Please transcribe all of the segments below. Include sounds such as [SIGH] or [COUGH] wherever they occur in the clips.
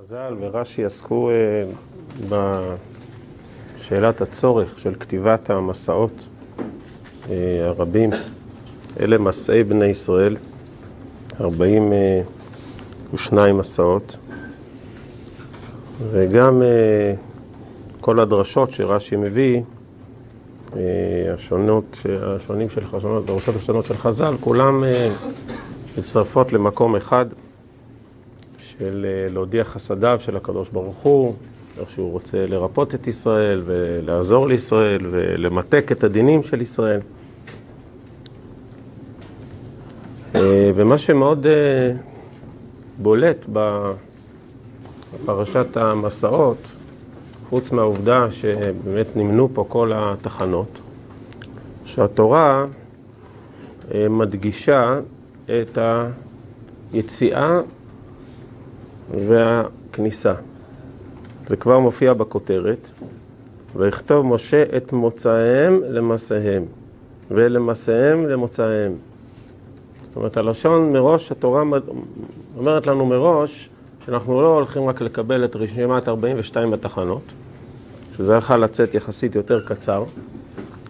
חז"ל ורש"י עסקו בשאלת הצורך של כתיבת המסעות הרבים. אלה מסעי בני ישראל, 42 מסעות, וגם כל הדרשות שרש"י מביא, השונות, השונים של חז"ל, הדרשות השונות של חז"ל, כולם מצטרפות למקום אחד. של להודיע חסדיו של הקדוש ברוך הוא, איך שהוא רוצה לרפות את ישראל ולעזור לישראל ולמתק את הדינים של ישראל. ומה שמאוד בולט בפרשת המסעות, חוץ מהעובדה שבאמת נמנו פה כל התחנות, שהתורה מדגישה את היציאה והכניסה. זה כבר מופיע בכותרת. ויכתוב משה את מוצאיהם למסעיהם, ולמסעיהם למוצאיהם. זאת אומרת, הלשון מראש, התורה אומרת לנו מראש, שאנחנו לא הולכים רק לקבל את רשימת 42 התחנות, שזה יכול לצאת יחסית יותר קצר,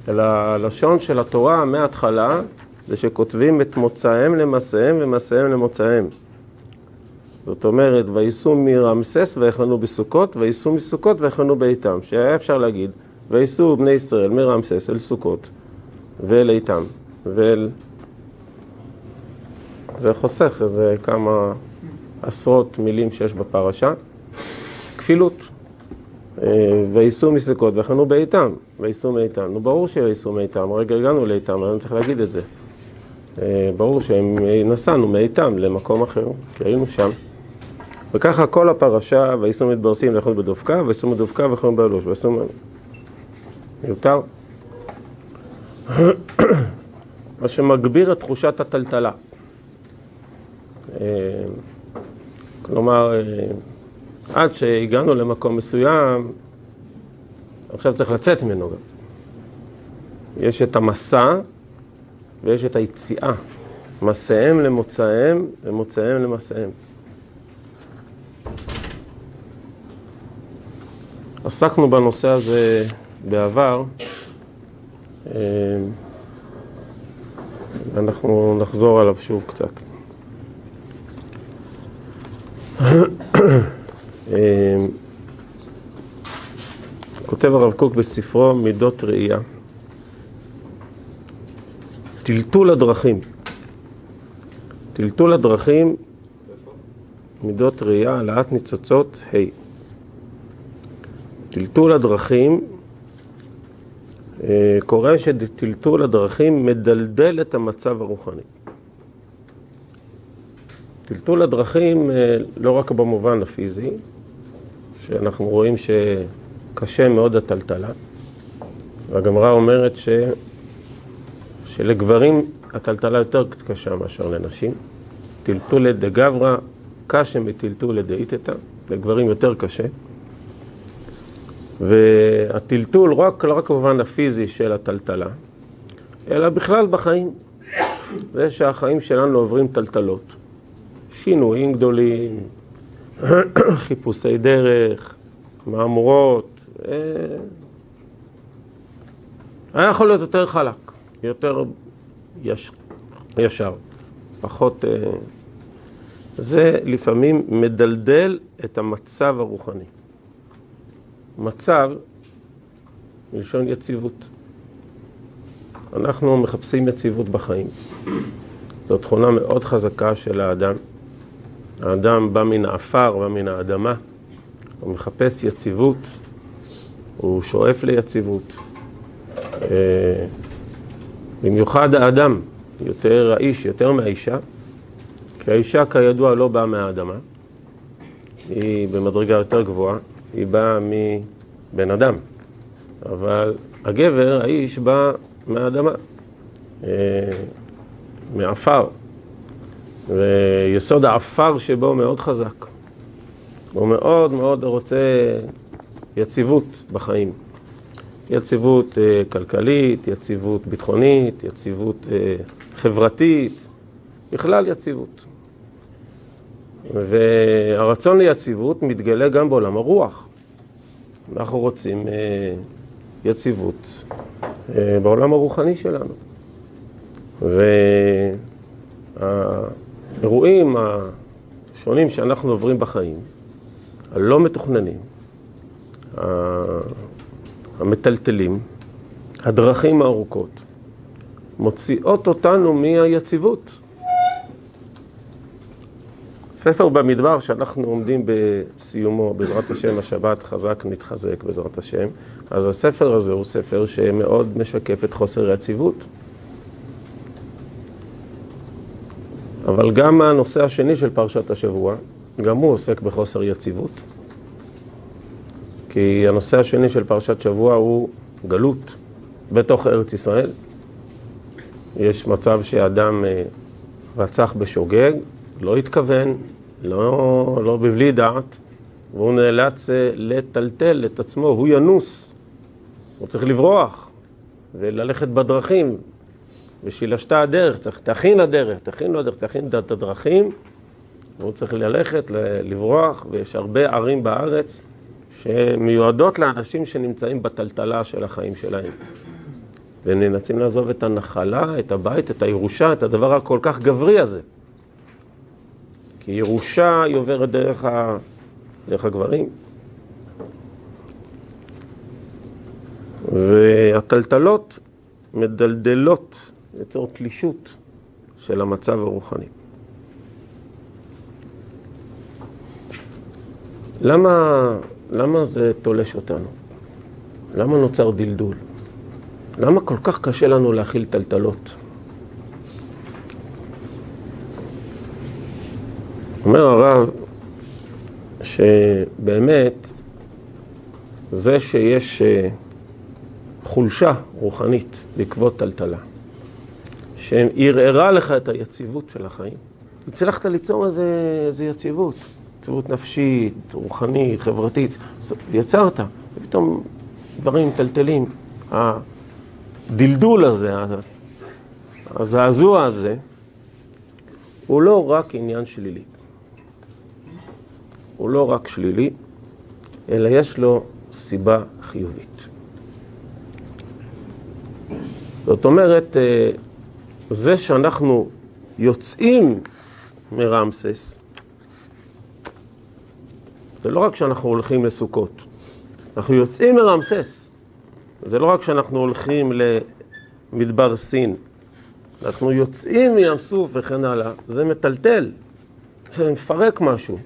אלא הלשון של התורה מההתחלה, זה שכותבים את מוצאיהם למסעיהם ומסעיהם למוצאיהם. זאת אומרת, וייסעו מרמסס ויחנו בסוכות, וייסעו מסוכות ויחנו באיתם. שהיה אפשר להגיד, וייסעו בני ישראל מרמסס אל סוכות ואל איתם. ואל... זה חוסך איזה כמה עשרות מילים שיש בפרשה. כפילות. וייסעו מסוכות ויחנו באיתם. וייסעו מאיתם. נו, ברור שייסעו מאיתם, הרגע הגענו לאיתם, אני צריך להגיד את זה. ברור שהם נסענו מאיתם למקום אחר, כי היינו שם. וככה כל הפרשה, וייסעו מתברסים לאכול בדופקה, וייסעו מדופקה ואכלו באלוש, וייסעו... מיותר. [CLEARS THROAT] מה שמגביר את תחושת הטלטלה. כלומר, עד שהגענו למקום מסוים, עכשיו צריך לצאת ממנו גם. יש את המסע ויש את היציאה. מסעיהם למוצאיהם ומוצאיהם למסעיהם. עסקנו בנושא הזה בעבר, ואנחנו נחזור עליו שוב קצת. כותב הרב קוק בספרו מידות ראייה. טלטול הדרכים. טלטול הדרכים, מידות ראייה, העלאת ניצוצות, ה'. טלטול הדרכים, קורה שטלטול הדרכים מדלדל את המצב הרוחני. טלטול הדרכים לא רק במובן הפיזי, שאנחנו רואים שקשה מאוד הטלטלה, והגמרא אומרת ש... שלגברים הטלטלה יותר קשה מאשר לנשים. טלטולי דגברא קשה מטלטולי דאיתתא, לגברים יותר קשה. והטלטול רק, לא רק במובן הפיזי של הטלטלה, אלא בכלל בחיים. זה שהחיים שלנו עוברים טלטלות. שינויים גדולים, [CLEARS THROAT] חיפושי דרך, מהמורות. היה יכול להיות יותר חלק, יותר יש, ישר, פחות... זה לפעמים מדלדל את המצב הרוחני. מצב, מלשון יציבות. אנחנו מחפשים יציבות בחיים. זו תכונה מאוד חזקה של האדם. האדם בא מן האפר, בא מן האדמה, הוא מחפש יציבות, הוא שואף ליציבות. במיוחד האדם, יותר האיש, יותר מהאישה, כי האישה כידוע לא באה מהאדמה, היא במדרגה יותר גבוהה. היא באה מבן אדם, אבל הגבר, האיש, בא מהאדמה, מעפר, ויסוד העפר שבו מאוד חזק. הוא מאוד מאוד רוצה יציבות בחיים. יציבות כלכלית, יציבות ביטחונית, יציבות חברתית, בכלל יציבות. והרצון ליציבות מתגלה גם בעולם הרוח. אנחנו רוצים יציבות בעולם הרוחני שלנו. והאירועים השונים שאנחנו עוברים בחיים, הלא מתוכננים, המטלטלים, הדרכים הארוכות, מוציאות אותנו מהיציבות. ספר במדבר שאנחנו עומדים בסיומו, בעזרת השם, השבת חזק נתחזק בעזרת השם, אז הספר הזה הוא ספר שמאוד משקף את חוסר היציבות. אבל גם הנושא השני של פרשת השבוע, גם הוא עוסק בחוסר יציבות. כי הנושא השני של פרשת שבוע הוא גלות בתוך ארץ ישראל. יש מצב שאדם רצח בשוגג, לא התכוון, לא, לא בבלי דעת, והוא נאלץ לטלטל את עצמו, הוא ינוס, הוא צריך לברוח וללכת בדרכים, ושילשת הדרך, צריך, תכין הדרך, תכין לו הדרך, תכין את הדרכים, והוא צריך ללכת, לברוח, ויש הרבה ערים בארץ שמיועדות לאנשים שנמצאים בטלטלה של החיים שלהם. והם נאלצים לעזוב את הנחלה, את הבית, את הירושה, את הדבר הכל כך גברי הזה. כי ירושה היא עוברת דרך, ה... דרך הגברים. והטלטלות מדלדלות, יוצרות תלישות של המצב הרוחני. למה, למה זה תולש אותנו? למה נוצר דלדול? למה כל כך קשה לנו להכיל טלטלות? אומר הרב שבאמת זה שיש חולשה רוחנית בעקבות טלטלה, שערערה לך את היציבות של החיים, הצלחת ליצור איזה, איזה יציבות, יציבות נפשית, רוחנית, חברתית, יצרת, ופתאום דברים מטלטלים. הדלדול הזה, הזעזוע הזה, הוא לא רק עניין שלילי. הוא לא רק שלילי, אלא יש לו סיבה חיובית. זאת אומרת, זה שאנחנו יוצאים מרמסס, זה לא רק שאנחנו הולכים לסוכות, אנחנו יוצאים מרמסס. זה לא רק שאנחנו הולכים למדבר סין, אנחנו יוצאים מים סוף וכן הלאה, זה מטלטל, זה מפרק משהו.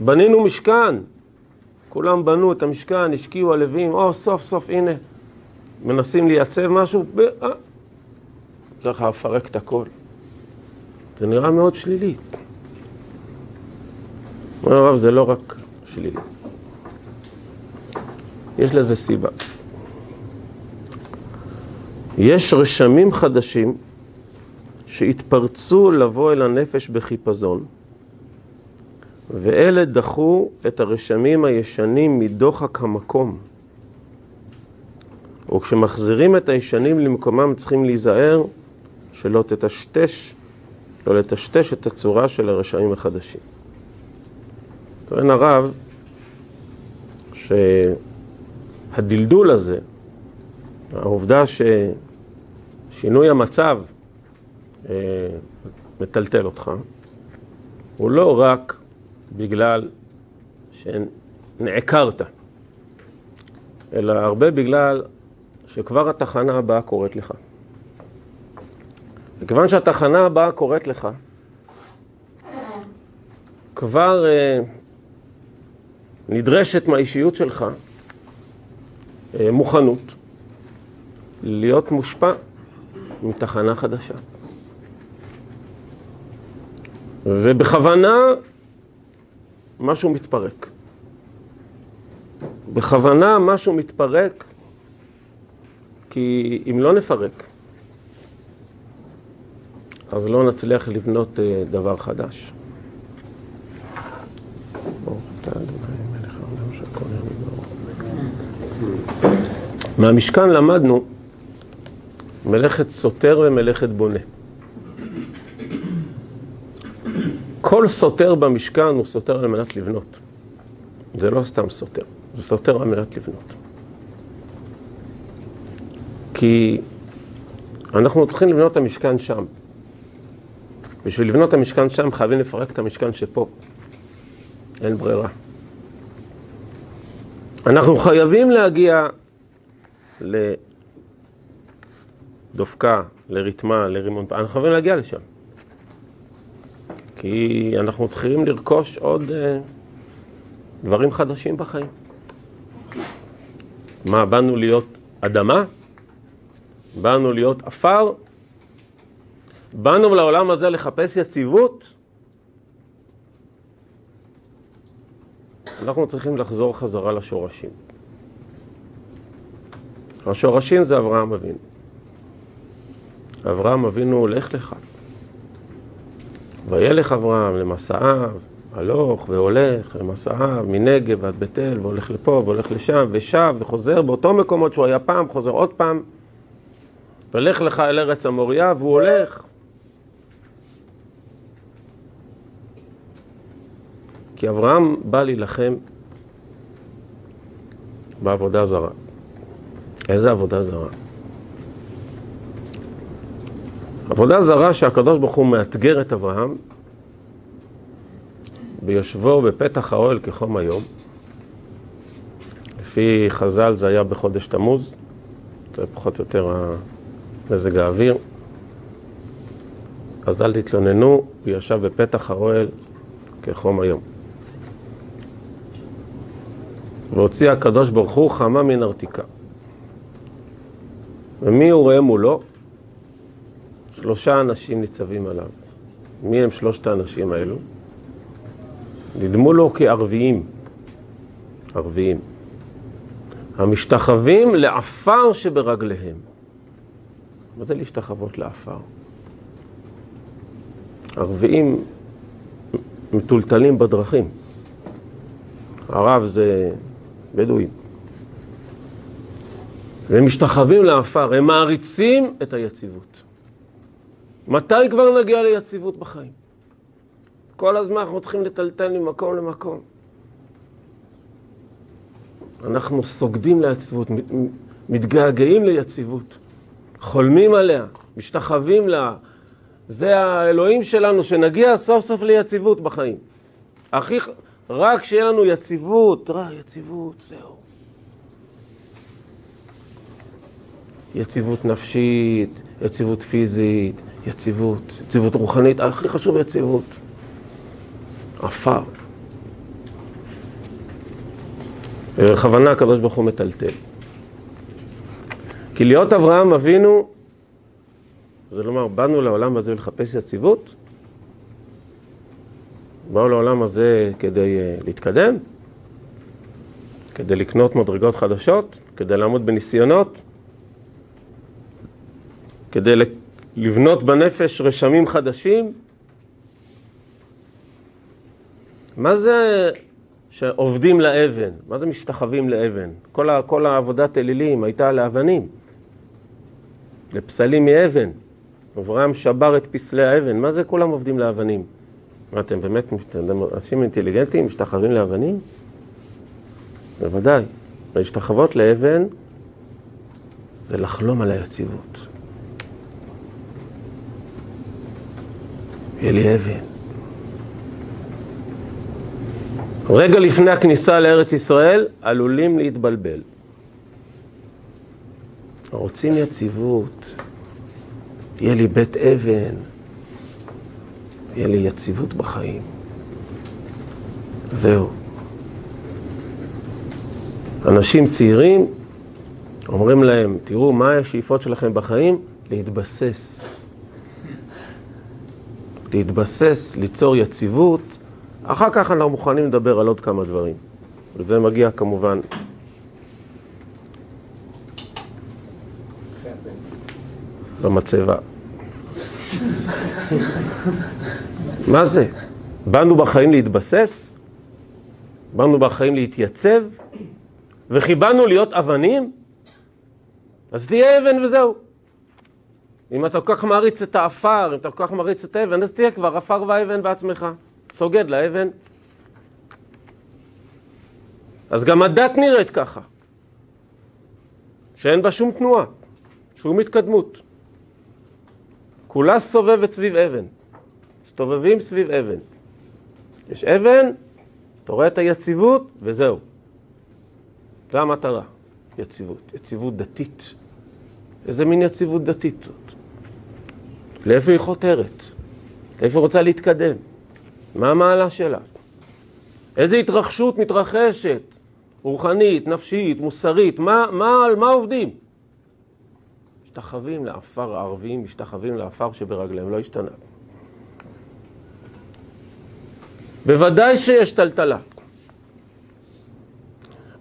בנינו משכן, כולם בנו את המשכן, השקיעו הלווים, או סוף סוף הנה, מנסים לייצב משהו, ב... אה, צריך לפרק את הכל. זה נראה מאוד שלילי. אומר הרב, זה לא רק שלילי. יש לזה סיבה. יש רשמים חדשים שהתפרצו לבוא אל הנפש בחיפזון, ואלה דחו את הרשמים הישנים מדוחק המקום. וכשמחזירים את הישנים למקומם צריכים להיזהר שלא תטשטש, לא לטשטש את הצורה של הרשמים החדשים. טוען הרב שהדלדול הזה, העובדה ששינוי המצב אה, מטלטל אותך, הוא לא רק בגלל שנעקרת, אלא הרבה בגלל שכבר התחנה הבאה קורית לך. וכיוון שהתחנה הבאה קורית לך, כבר אה, נדרשת מהאישיות שלך אה, מוכנות להיות מושפע מתחנה חדשה. ובכוונה משהו מתפרק. בכוונה משהו מתפרק, כי אם לא נפרק, אז לא נצליח לבנות דבר חדש. מהמשכן למדנו מלאכת סותר ומלאכת בונה. כל סותר במשכן הוא סותר על מנת לבנות. זה לא סתם סותר, זה סותר על מנת לבנות. כי אנחנו צריכים לבנות את המשכן שם. בשביל לבנות את המשכן שם חייבים לפרק את המשכן שפה. אין ברירה. אנחנו חייבים להגיע לדופקה, לריתמה, לרימון, אנחנו חייבים להגיע לשם. כי אנחנו צריכים לרכוש עוד uh, דברים חדשים בחיים. מה, באנו להיות אדמה? באנו להיות עפר? באנו לעולם הזה לחפש יציבות? אנחנו צריכים לחזור חזרה לשורשים. השורשים זה אברהם אבינו. אברהם אבינו הולך לך. וילך אברהם למסעיו, הלוך והולך למסעיו, מנגב עד בית אל, והולך לפה והולך לשם, ושב וחוזר באותו מקומות שהוא היה פעם, חוזר עוד פעם. ולך לך אל ארץ המוריה, והוא הולך. כי אברהם בא להילחם בעבודה זרה. איזה עבודה זרה? עבודה זרה שהקדוש ברוך הוא מאתגר את אברהם ביושבו בפתח האוהל כחום היום. לפי חז"ל זה היה בחודש תמוז, זה פחות או יותר מזג האוויר. אז אל תתלוננו, הוא ישב בפתח האוהל כחום היום. והוציא הקדוש ברוך הוא חמה מן ארתיקה. ומי הוא רואה מולו? שלושה אנשים ניצבים עליו. מי הם שלושת האנשים האלו? נדמו לו כערביים, ערביים, המשתחווים לעפר שברגליהם. מה זה להשתחוות לעפר? ערביים מטולטלים בדרכים. ערב זה בדואים. והם משתחווים לעפר, הם מעריצים את היציבות. מתי כבר נגיע ליציבות בחיים? כל הזמן אנחנו צריכים לטלטל ממקום למקום. אנחנו סוגדים ליציבות, מתגעגעים ליציבות, חולמים עליה, משתחווים לה. זה האלוהים שלנו, שנגיע סוף סוף ליציבות בחיים. הכי, רק שיהיה לנו יציבות, רע, יציבות, זהו. יציבות נפשית, יציבות פיזית, יציבות, יציבות רוחנית, הכי חשוב יציבות. עפר. בכוונה הקדוש ברוך הוא מטלטל. כי להיות אברהם אבינו, זה לומר, באנו לעולם הזה לחפש יציבות? באו לעולם הזה כדי uh, להתקדם? כדי לקנות מדרגות חדשות? כדי לעמוד בניסיונות? כדי לבנות בנפש רשמים חדשים? מה זה שעובדים לאבן? מה זה משתחווים לאבן? כל, ה, כל העבודת אלילים הייתה לאבנים, לפסלים מאבן. אברהם שבר את פסלי האבן, מה זה כולם עובדים לאבנים? מה, אתם באמת אנשים אינטליגנטים משתחווים לאבנים? בוודאי. להשתחוות לאבן זה לחלום על היציבות. יהיה לי אבן. רגע לפני הכניסה לארץ ישראל, עלולים להתבלבל. רוצים יציבות, יהיה לי בית אבן, יהיה לי יציבות בחיים. זהו. אנשים צעירים אומרים להם, תראו, מה השאיפות שלכם בחיים? להתבסס. להתבסס, ליצור יציבות. אחר כך אנחנו מוכנים לדבר על עוד כמה דברים. וזה מגיע כמובן במצבה. [LAUGHS] מה זה? באנו בחיים להתבסס? באנו בחיים להתייצב? וכי באנו להיות אבנים? אז תהיה אבן וזהו. אם אתה כל כך מעריץ את האפר, אם אתה כל כך מעריץ את האבן, אז תהיה כבר עפר ואבן בעצמך. סוגד לאבן. אז גם הדת נראית ככה, שאין בה שום תנועה, שום התקדמות. כולה סובבת סביב אבן, מסתובבים סביב אבן. יש אבן, אתה רואה את היציבות, וזהו. זו המטרה, יציבות, יציבות דתית. איזה מין יציבות דתית זאת? לאיפה היא חותרת? לאיפה היא רוצה להתקדם? מה המעלה שלה? איזה התרחשות מתרחשת? רוחנית, נפשית, מוסרית, מה, מה, על מה עובדים? משתחווים לעפר, הערבים משתחווים לעפר שברגליהם, לא השתנה. בוודאי שיש טלטלה.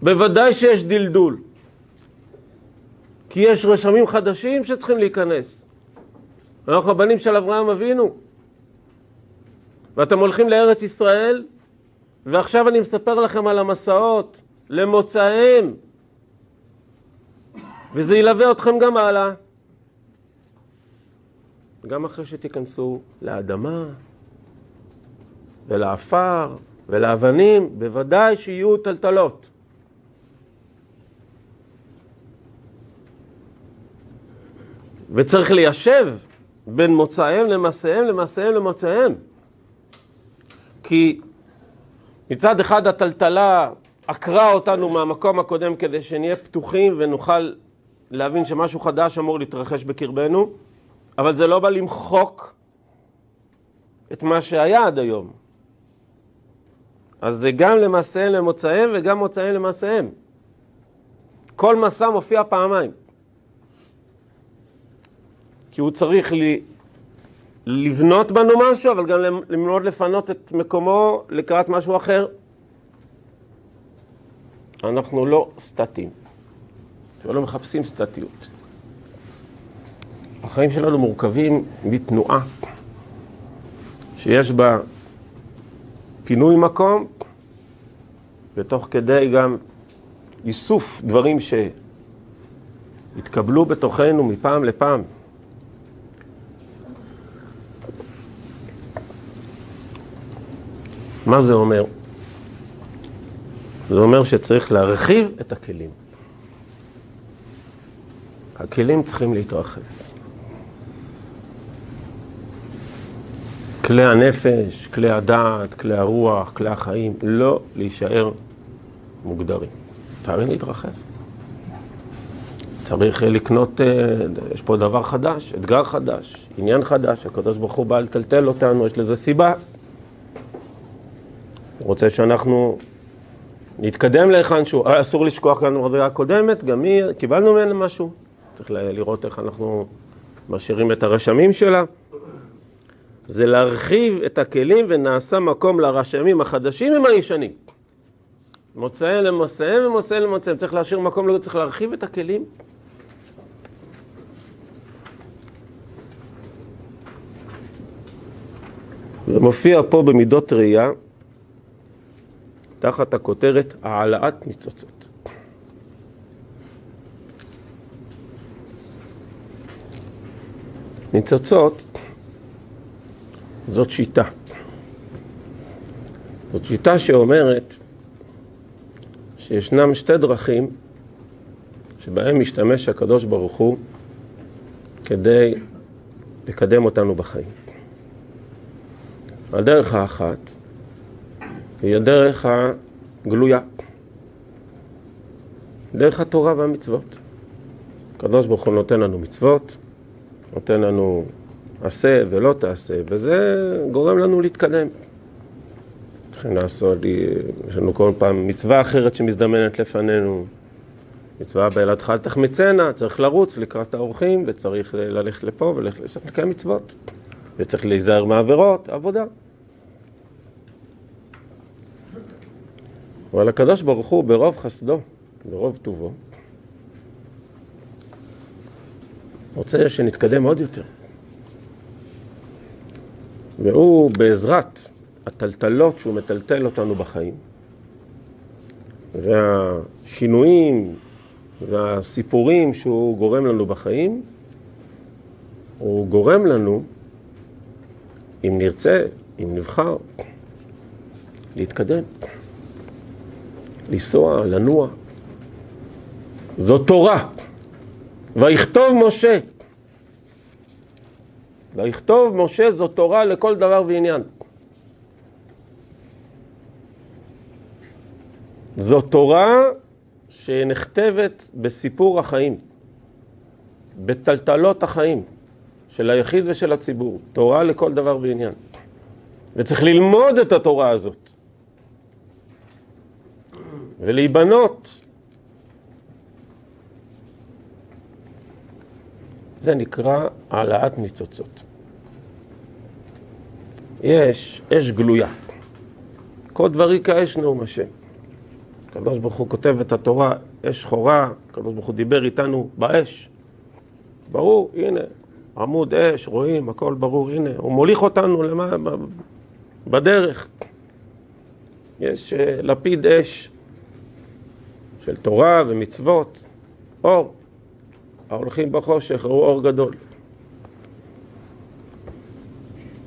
בוודאי שיש דלדול. כי יש רשמים חדשים שצריכים להיכנס. אנחנו הבנים של אברהם אבינו. ואתם הולכים לארץ ישראל, ועכשיו אני מספר לכם על המסעות למוצאיהם. וזה ילווה אתכם גם הלאה. גם אחרי שתיכנסו לאדמה ולעפר ולאבנים, בוודאי שיהיו טלטלות. וצריך ליישב בין מוצאיהם למעשיהם, למעשיהם למוצאיהם. כי מצד אחד הטלטלה עקרה אותנו מהמקום הקודם כדי שנהיה פתוחים ונוכל להבין שמשהו חדש אמור להתרחש בקרבנו, אבל זה לא בא למחוק את מה שהיה עד היום. אז זה גם למעשיהם למוצאיהם וגם מוצאיהם למעשיהם. כל מסע מופיע פעמיים. כי הוא צריך לי, לבנות בנו משהו, אבל גם ללמוד לפנות את מקומו לקראת משהו אחר. אנחנו לא סטטיים. לא מחפשים סטטיות. החיים שלנו מורכבים מתנועה שיש בה פינוי מקום, ותוך כדי גם איסוף דברים שהתקבלו בתוכנו מפעם לפעם. מה זה אומר? זה אומר שצריך להרחיב את הכלים. הכלים צריכים להתרחב. כלי הנפש, כלי הדעת, כלי הרוח, כלי החיים, לא להישאר מוגדרים. חייבים להתרחב. צריך לקנות, אה, יש פה דבר חדש, אתגר חדש, עניין חדש, הקדוש ברוך הוא בא לטלטל אותנו, יש לזה סיבה. רוצה שאנחנו נתקדם להיכן שהוא, אה, אסור לשכוח גם במדרגה הקודמת, גם היא, קיבלנו ממנה משהו, צריך לראות איך אנחנו משאירים את הרשמים שלה. זה להרחיב את הכלים ונעשה מקום לרשמים החדשים עם הישנים. מוצאיהם למוצאיהם ומוצאיהם למוצאיהם. צריך להשאיר מקום, צריך להרחיב את הכלים. זה מופיע פה במידות ראייה, תחת הכותרת העלאת ניצוצות. ניצוצות זאת שיטה. זאת שיטה שאומרת שישנם שתי דרכים שבהם משתמש הקדוש ברוך הוא כדי לקדם אותנו בחיים. הדרך האחת היא הדרך הגלויה, דרך התורה והמצוות. הקדוש ברוך הוא נותן לנו מצוות, נותן לנו עשה ולא תעשה, וזה גורם לנו להתקדם. לעשות, יש לנו כל פעם מצווה אחרת שמזדמנת לפנינו, מצווה בילדך אל תחמצנה, צריך לרוץ לקראת האורחים, וצריך ללכת לפה וללכת לקיים מצוות, וצריך להיזהר מעבירות, עבודה. אבל הקדוש ברוך הוא ברוב חסדו, ברוב טובו, רוצה שנתקדם עוד יותר. והוא בעזרת הטלטלות שהוא מטלטל אותנו בחיים, והשינויים והסיפורים שהוא גורם לנו בחיים, הוא גורם לנו, אם נרצה, אם נבחר, להתקדם, לנסוע, לנוע. זו תורה. ויכתוב משה. ויכתוב משה זו תורה לכל דבר ועניין. זו תורה שנכתבת בסיפור החיים, בטלטלות החיים של היחיד ושל הציבור. תורה לכל דבר ועניין. וצריך ללמוד את התורה הזאת ולהיבנות. זה נקרא העלאת ניצוצות. יש אש גלויה. כל דברי כאש נאום השם. הקדוש ברוך הוא כותב את התורה, אש שחורה, הקדוש ברוך הוא דיבר איתנו באש. ברור, הנה, עמוד אש, רואים, הכל ברור, הנה, הוא מוליך אותנו למה, בדרך. יש uh, לפיד אש של תורה ומצוות, אור. ההולכים בחושך ראו אור גדול.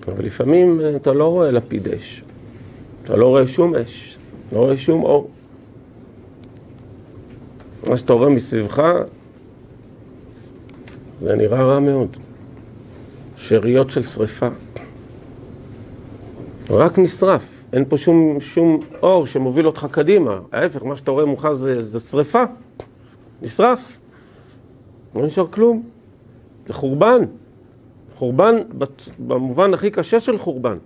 אבל לפעמים אה, אתה לא רואה לפיד אש, אתה לא רואה שום אש, לא רואה שום אור. מה שאתה רואה מסביבך זה נראה רע מאוד. שאריות של שריפה. רק נשרף, אין פה שום, שום אור שמוביל אותך קדימה. ההפך, מה שאתה רואה מולך זה, זה שריפה, נשרף. לא נשאר כלום. זה חורבן. חורבן במובן הכי קשה של חורבן.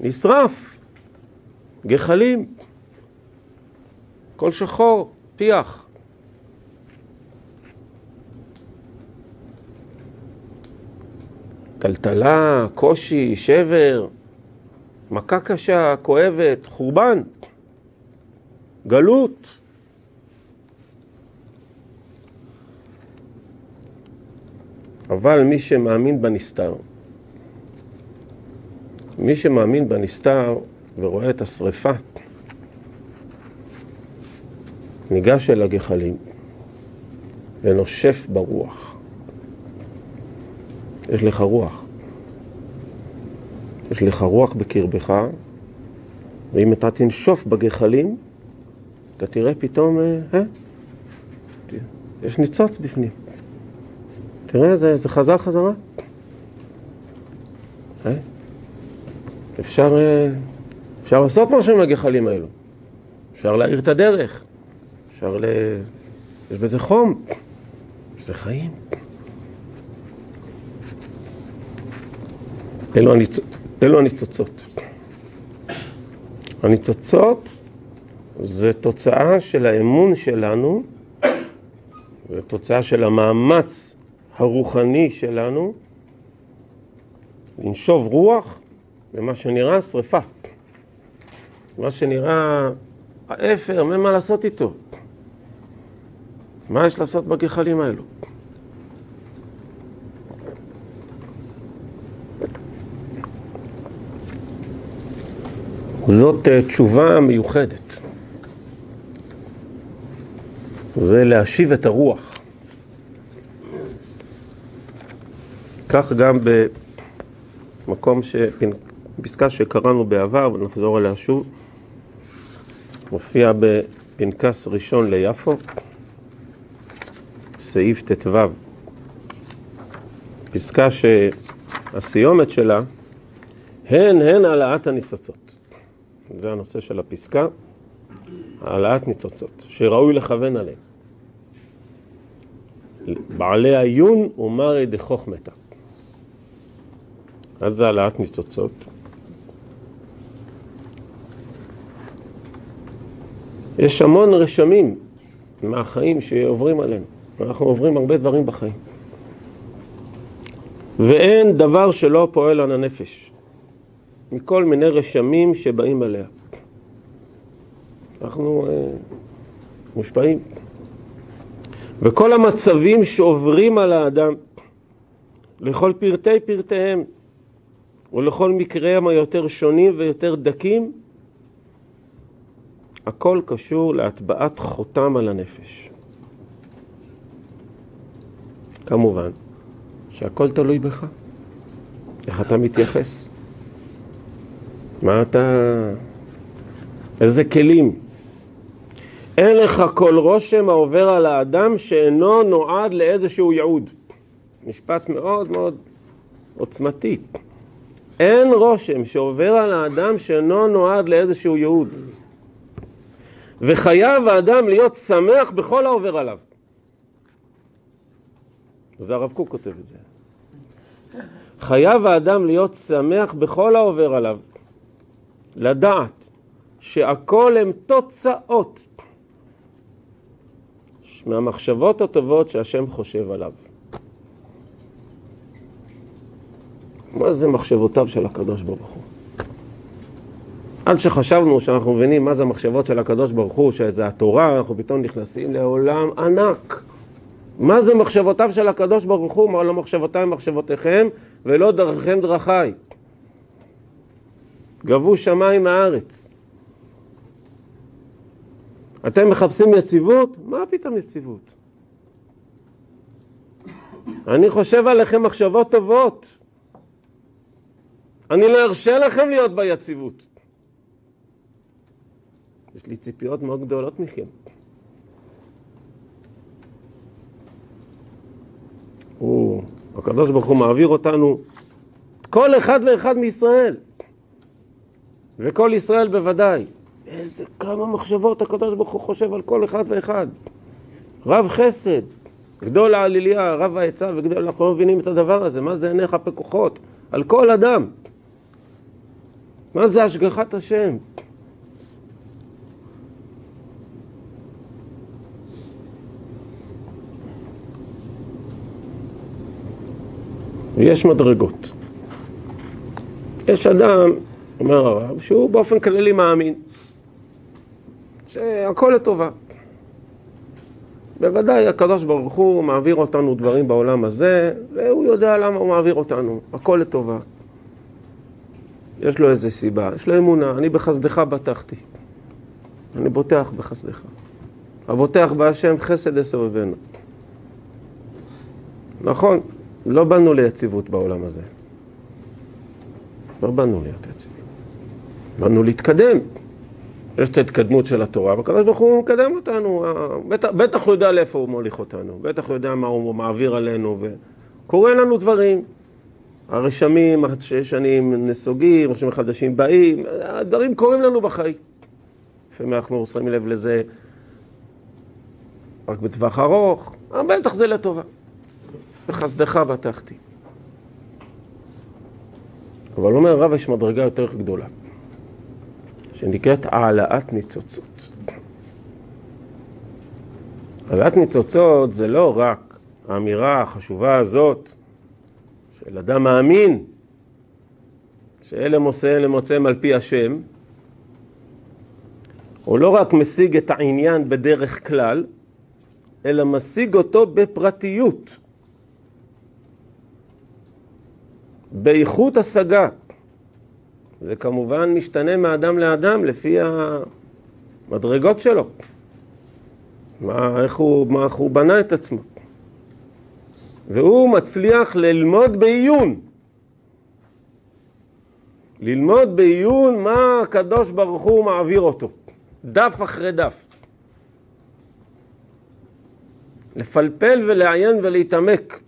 נשרף. גחלים. כל שחור, פיח. טלטלה, קושי, שבר, מכה קשה, כואבת, חורבן, גלות. אבל מי שמאמין בנסתר, מי שמאמין בנסתר ורואה את השריפה, ניגש אל הגחלים ונושף ברוח. יש לך רוח. יש לך רוח בקרבך, ואם אתה תנשוף בגחלים, אתה תראה פתאום, אה, אה יש ניצוץ בפנים. תראה, זה, זה חזר חזרה. אה? אפשר, אה, אפשר לעשות משהו עם הגחלים האלו. אפשר להאיר את הדרך. אפשר ל... יש בזה חום. יש בזה חיים. אלו, הניצ... אלו הניצוצות. הניצוצות זה תוצאה של האמון שלנו, זה תוצאה של המאמץ הרוחני שלנו לנשוב רוח במה שנראה שריפה. מה שנראה האפר, אין מה לעשות איתו. מה יש לעשות בגחלים האלו? זאת אה, תשובה מיוחדת. זה להשיב את הרוח. כך גם במקום, פסקה שקראנו בעבר, ונחזור אליה שוב, מופיע בפנקס ראשון ליפו, סעיף ט"ו, פסקה שהסיומת שלה, הן הן העלאת הניצוצות. זה הנושא של הפסקה, העלאת ניצוצות, שראוי לכוון עליהן. בעלי עיון ומרי דחוכמתא. אז זה העלאת ניצוצות. יש המון רשמים מהחיים שעוברים עליהם. אנחנו עוברים הרבה דברים בחיים. ואין דבר שלא פועל על הנפש, מכל מיני רשמים שבאים עליה. אנחנו אה, מושפעים. וכל המצבים שעוברים על האדם, לכל פרטי פרטיהם, ולכל מקריהם היותר שונים ויותר דקים, הכל קשור להטבעת חותם על הנפש. כמובן שהכל תלוי בך, איך אתה מתייחס, מה אתה, איזה כלים? אין לך כל רושם העובר על האדם שאינו נועד לאיזשהו ייעוד. משפט מאוד מאוד עוצמתי. אין רושם שעובר על האדם שאינו נועד לאיזשהו ייעוד. וחייב האדם להיות שמח בכל העובר עליו. זה הרב קוק כותב את זה. חייב האדם להיות שמח בכל העובר עליו. לדעת שהכל הם תוצאות מהמחשבות הטובות שהשם חושב עליו. מה זה מחשבותיו של הקדוש ברוך הוא? עד שחשבנו שאנחנו מבינים מה זה המחשבות של הקדוש ברוך הוא, שזה התורה, אנחנו פתאום נכנסים לעולם ענק. מה זה מחשבותיו של הקדוש ברוך הוא? מה לא מחשבותיי מחשבותיכם ולא דרככם דרכיי. גבו שמיים מהארץ. אתם מחפשים יציבות? מה פתאום יציבות? אני חושב עליכם מחשבות טובות. אני לא ארשה לכם להיות ביציבות. יש לי ציפיות מאוד גדולות מכם. הקדוש ברוך הוא מעביר אותנו, כל אחד ואחד מישראל, וכל ישראל בוודאי. איזה כמה מחשבות הקדוש ברוך הוא חושב על כל אחד ואחד. רב חסד, גדול העליליה, רב העצה וגדול, אנחנו לא מבינים את הדבר הזה, מה זה עיניך פקוחות? על כל אדם. מה זה השגחת השם? ויש מדרגות. יש אדם, אומר הרב, שהוא באופן כללי מאמין שהכל לטובה. בוודאי הקדוש ברוך הוא מעביר אותנו דברים בעולם הזה, והוא יודע למה הוא מעביר אותנו, הכל לטובה. יש לו איזה סיבה, יש לו אמונה, אני בחסדך בטחתי. אני בוטח בחסדך. הבוטח בהשם חסד יסובבנו. נכון, לא באנו ליציבות בעולם הזה. לא באנו להיות יציבים. באנו להתקדם. יש את ההתקדמות של התורה, והקדוש ברוך הוא מקדם אותנו. בטח, בטח הוא יודע לאיפה הוא מוליך אותנו, בטח הוא יודע מה הוא מעביר עלינו, וקורה לנו דברים. הרשמים שנים נסוגים, רשמים חדשים באים, הדברים קורים לנו בחיים. לפעמים אנחנו שמים לב לזה רק בטווח ארוך, אבל בטח זה לטובה. בחסדך בטחתי. אבל אומר הרב, יש מדרגה יותר גדולה, שנקראת העלאת ניצוצות. העלאת ניצוצות זה לא רק האמירה החשובה הזאת של אדם מאמין, שאלה מוצאיהם למוצאיהם על פי השם, הוא לא רק משיג את העניין בדרך כלל, אלא משיג אותו בפרטיות. באיכות השגה. זה כמובן משתנה מאדם לאדם לפי המדרגות שלו. מה, איך, הוא, מה, איך הוא בנה את עצמו. והוא מצליח ללמוד בעיון. ללמוד בעיון מה הקדוש ברוך הוא מעביר אותו. דף אחרי דף. לפלפל ולעיין ולהתעמק.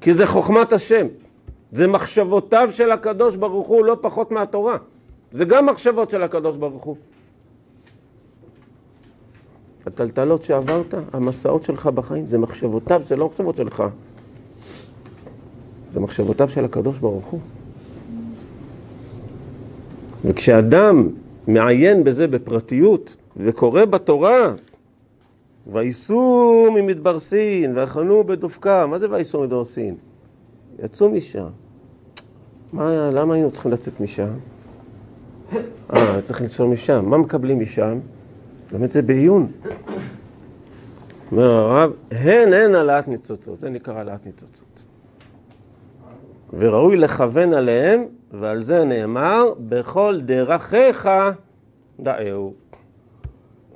כי זה חוכמת השם. זה מחשבותיו של הקדוש ברוך הוא לא פחות מהתורה. זה גם מחשבות של הקדוש ברוך הוא. הטלטלות שעברת, המסעות שלך בחיים, זה מחשבותיו, זה לא מחשבות שלך. זה מחשבותיו של הקדוש ברוך הוא. וכשאדם מעיין בזה בפרטיות וקורא בתורה, וייסעו ממדבר סין, ויחנו בדופקה, מה זה וייסעו ממדבר סין? יצאו משם. מה, למה היינו צריכים לצאת משם? אה, צריך לנסוע משם. מה מקבלים משם? באמת זה בעיון. אומר הרב, הן הן העלאת ניצוצות, זה נקרא העלאת ניצוצות. וראוי לכוון עליהם, ועל זה נאמר, בכל דרכיך דאהו.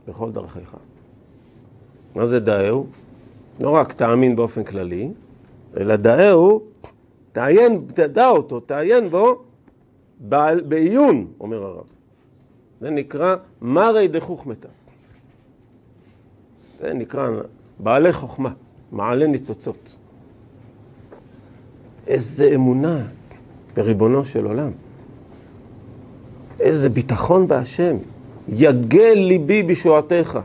בכל דרכיך. מה זה דאהו? לא רק תאמין באופן כללי, אלא דאהו, תעיין, תדע אותו, תעיין בו בעיון, אומר הרב. זה נקרא מרי דחוכמתא. זה נקרא בעלי חוכמה, מעלה ניצוצות. איזה אמונה בריבונו של עולם. איזה ביטחון בהשם. יגל ליבי בשועתך.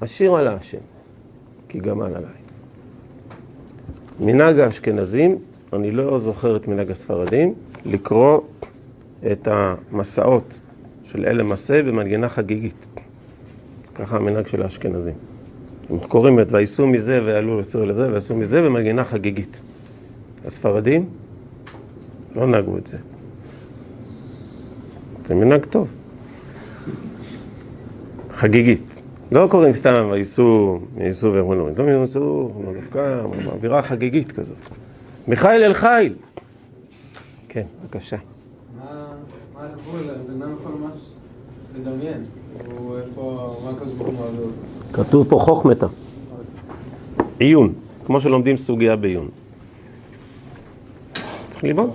אשיר על השם, כי גמל עליי. מנהג האשכנזים, אני לא זוכר את מנהג הספרדים, לקרוא את המסעות של אלה מסע במנגינה חגיגית. ככה המנהג של האשכנזים. הם קוראים את ויסעו מזה ועלו לצור לזה ויעשו מזה במנגינה חגיגית. הספרדים לא נהגו את זה. זה מנהג טוב. חגיגית. לא קוראים סתם וייסעו, ייסעו ואמרו טוב ייסעו, דווקא אווירה חגיגית כזאת. מיכאל אל חיל. כן, בבקשה. מה הגבול? בן אדם יכול ממש לדמיין. כתוב פה חוכמתה. עיון, כמו שלומדים סוגיה בעיון. צריך ללמוד,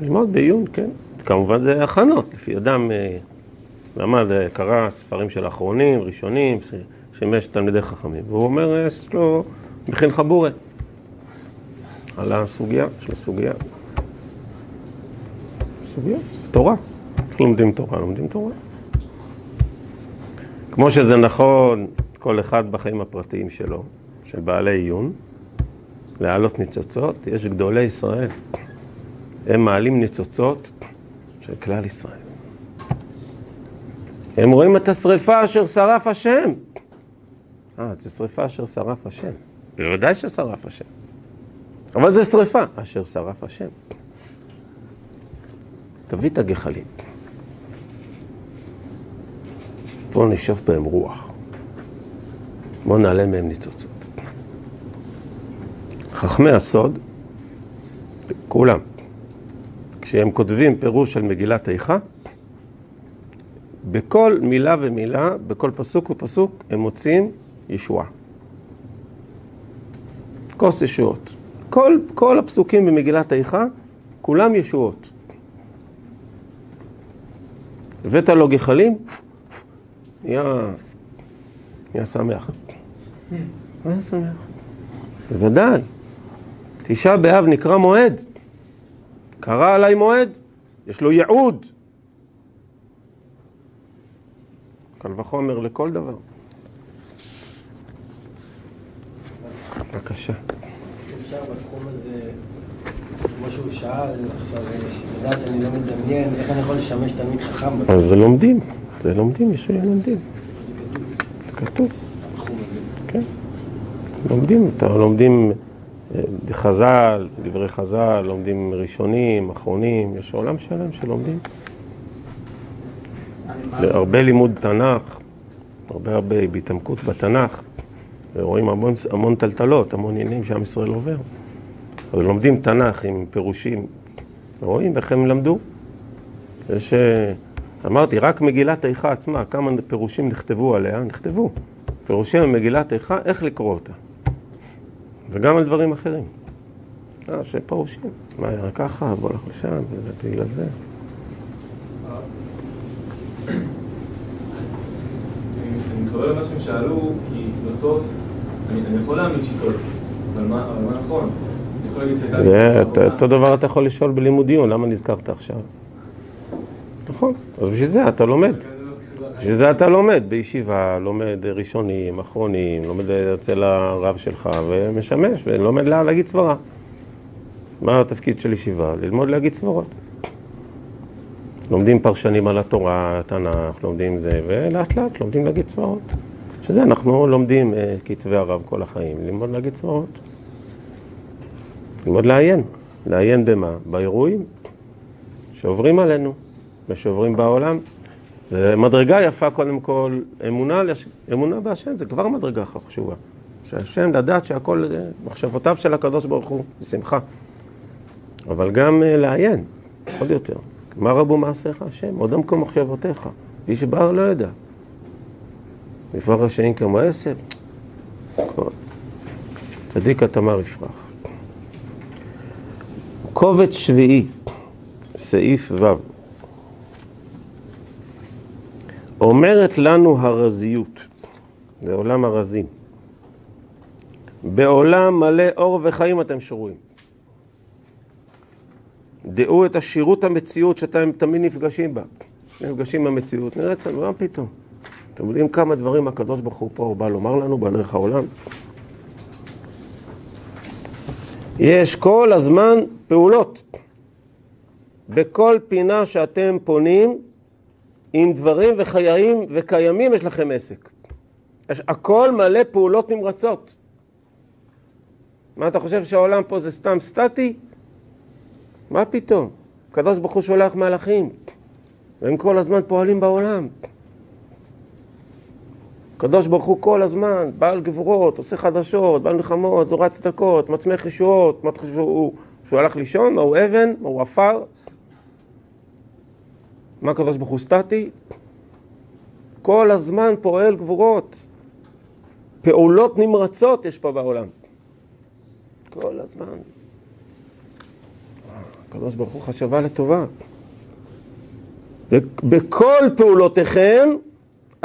ללמוד בעיון, כן. כמובן זה הכנות, לפי אדם אה, למד, אה, קרא ספרים של אחרונים, ראשונים, שימש תלמידי חכמים. והוא אומר, אה, יש לו מכין חבורה על הסוגיה, יש לו סוגיה. זה תורה. איך לומדים תורה? לומדים תורה. כמו שזה נכון, כל אחד בחיים הפרטיים שלו, של בעלי עיון, להעלות ניצוצות, יש גדולי ישראל. הם מעלים ניצוצות של כלל ישראל. הם רואים את השריפה אשר שרף השם. אה, זו שריפה אשר שרף השם. בוודאי ששרף השם. אבל זו שריפה אשר שרף השם. תביא את הגחלים. בואו נשאוף בהם רוח. בואו נעלה מהם ניצוצות. חכמי הסוד, כולם, כשהם כותבים פירוש על מגילת איכה, בכל מילה ומילה, בכל פסוק ופסוק, הם מוצאים ישועה. כוס ישועות. כל, כל הפסוקים במגילת איכה, כולם ישועות. הבאת לו גחלים, נהיה, נהיה שמח. נהיה שמח. בוודאי. תשעה באב נקרא מועד. קרא עליי מועד, יש לו ייעוד. קל וחומר לכל דבר. בבקשה. אפשר בתחום הזה, כמו שהוא שאל, עכשיו, לדעת שאני לא מדמיין, איך אני יכול לשמש תלמיד חכם אז זה לומדים, זה לומדים, יש לומדים. זה כתוב? כן. לומדים, לומדים אה, חז"ל, דברי חז"ל, לומדים ראשונים, אחרונים, יש עולם שלם שלומדים. הרבה לימוד תנ"ך, הרבה הרבה בהתעמקות בתנ"ך, ורואים המון, המון טלטלות, המון עניינים שעם ישראל עובר. אבל לומדים תנ"ך עם פירושים, ורואים איך הם למדו. יש, אה, אמרתי, רק מגילת איכה עצמה, כמה פירושים נכתבו עליה, נכתבו. פירושים במגילת איכה, איך לקרוא אותה. וגם על דברים אחרים. אה, שפירושים. מה היה ככה, בוא לך לשם, וזה בגלל זה. אני מתחבר למה שהם שאלו, כי בסוף אני יכול שיטות, אבל מה נכון? אותו דבר אתה יכול לשאול בלימוד דיון, למה נזכרת עכשיו? נכון, אז בשביל זה אתה לומד. בשביל זה אתה לומד בישיבה, לומד ראשונים, אחרונים, לומד אצל הרב שלך ומשמש, ולומד לה- להגיד סברה. מה התפקיד של ישיבה? ללמוד להגיד סברות. לומדים פרשנים על התורה, התנ"ך, לומדים זה, ולאט לאט לומדים להגיד סברות. שזה אנחנו לומדים אה, כתבי הרב כל החיים, ללמוד להגיד סברות. ללמוד לעיין. לעיין במה? באירועים שעוברים עלינו ושעוברים בעולם. זה מדרגה יפה קודם כל, אמונה, לש- אמונה בהשם, זה כבר מדרגה חשובה. שהשם, לדעת שהכל, אה, מחשבותיו של הקדוש ברוך הוא, בשמחה. אבל גם אה, לעיין, עוד יותר. מה רבו מעשיך השם? עוד עמקו מחשבותיך. איש בר לא ידע. מפרח רשעים כמו עשב. צדיק התמר יפרח. קובץ שביעי, סעיף ו'. אומרת לנו הרזיות, זה עולם הרזים. בעולם מלא אור וחיים אתם שרויים. דעו את השירות המציאות שאתם תמיד נפגשים בה. נפגשים עם המציאות, נראה אצלנו, מה פתאום? אתם יודעים כמה דברים הקדוש ברוך הוא פה בא לומר לנו בדרך העולם? יש כל הזמן פעולות. בכל פינה שאתם פונים, עם דברים וחיים וקיימים יש לכם עסק. יש, הכל מלא פעולות נמרצות. מה אתה חושב שהעולם פה זה סתם סטטי? מה פתאום? הקדוש ברוך הוא שולח מלאכים, והם כל הזמן פועלים בעולם. הקדוש ברוך הוא כל הזמן, בעל גבורות, עושה חדשות, בעל מלחמות, זורע צדקות, מצמח ישועות, מה אתה שהוא, שהוא הלך לישון? מה הוא אבן? מה הוא עפר? מה הקדוש ברוך הוא סטטי? כל הזמן פועל גבורות. פעולות נמרצות יש פה בעולם. כל הזמן. הקדוש ברוך הוא חשבה לטובה. בכל פעולותיכם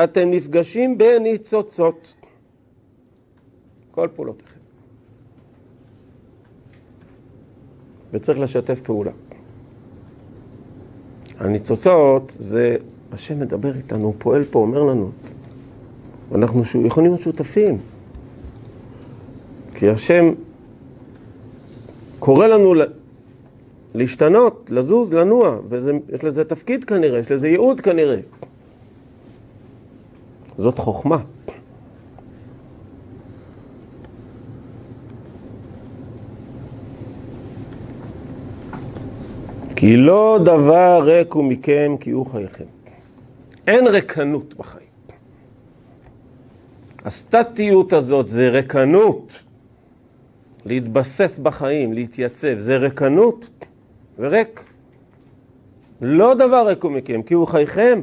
אתם נפגשים בניצוצות. כל פעולותיכם. וצריך לשתף פעולה. הניצוצות זה, השם מדבר איתנו, הוא פועל פה, אומר לנו. אנחנו יכולים להיות שותפים. כי השם קורא לנו להשתנות, לזוז, לנוע, ויש לזה תפקיד כנראה, יש לזה ייעוד כנראה. זאת חוכמה. כי לא דבר ריק הוא מכם כי הוא חייכם. אין ריקנות בחיים. הסטטיות הזאת זה ריקנות. להתבסס בחיים, להתייצב, זה ריקנות, זה ריק. לא דבר ריק הוא מכם, כי הוא חייכם.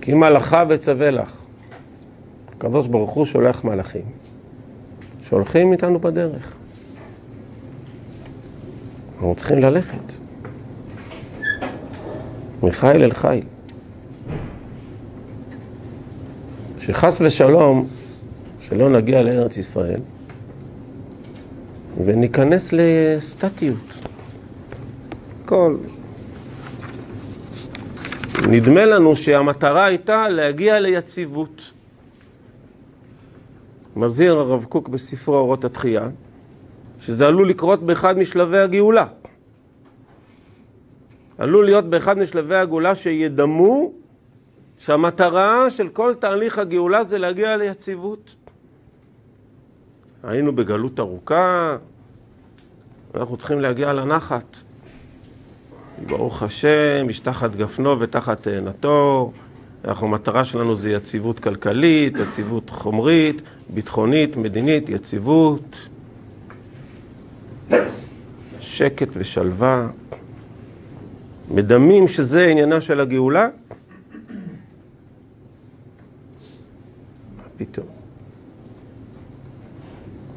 כי מלאכה וצווה לך. הקדוש ברוך הוא שולח מלאכים, שהולכים איתנו בדרך. אנחנו צריכים ללכת. מחיל אל חיל. שחס ושלום, שלא נגיע לארץ ישראל וניכנס לסטטיות. כל... נדמה לנו שהמטרה הייתה להגיע ליציבות. מזהיר הרב קוק בספרו אורות התחייה, שזה עלול לקרות באחד משלבי הגאולה. עלול להיות באחד משלבי הגאולה שידמו שהמטרה של כל תהליך הגאולה זה להגיע ליציבות. היינו בגלות ארוכה, אנחנו צריכים להגיע לנחת. ברוך השם, איש תחת גפנו ותחת תאנתו. אנחנו, המטרה שלנו זה יציבות כלכלית, יציבות חומרית, ביטחונית, מדינית, יציבות, שקט ושלווה. מדמים שזה עניינה של הגאולה? מה פתאום?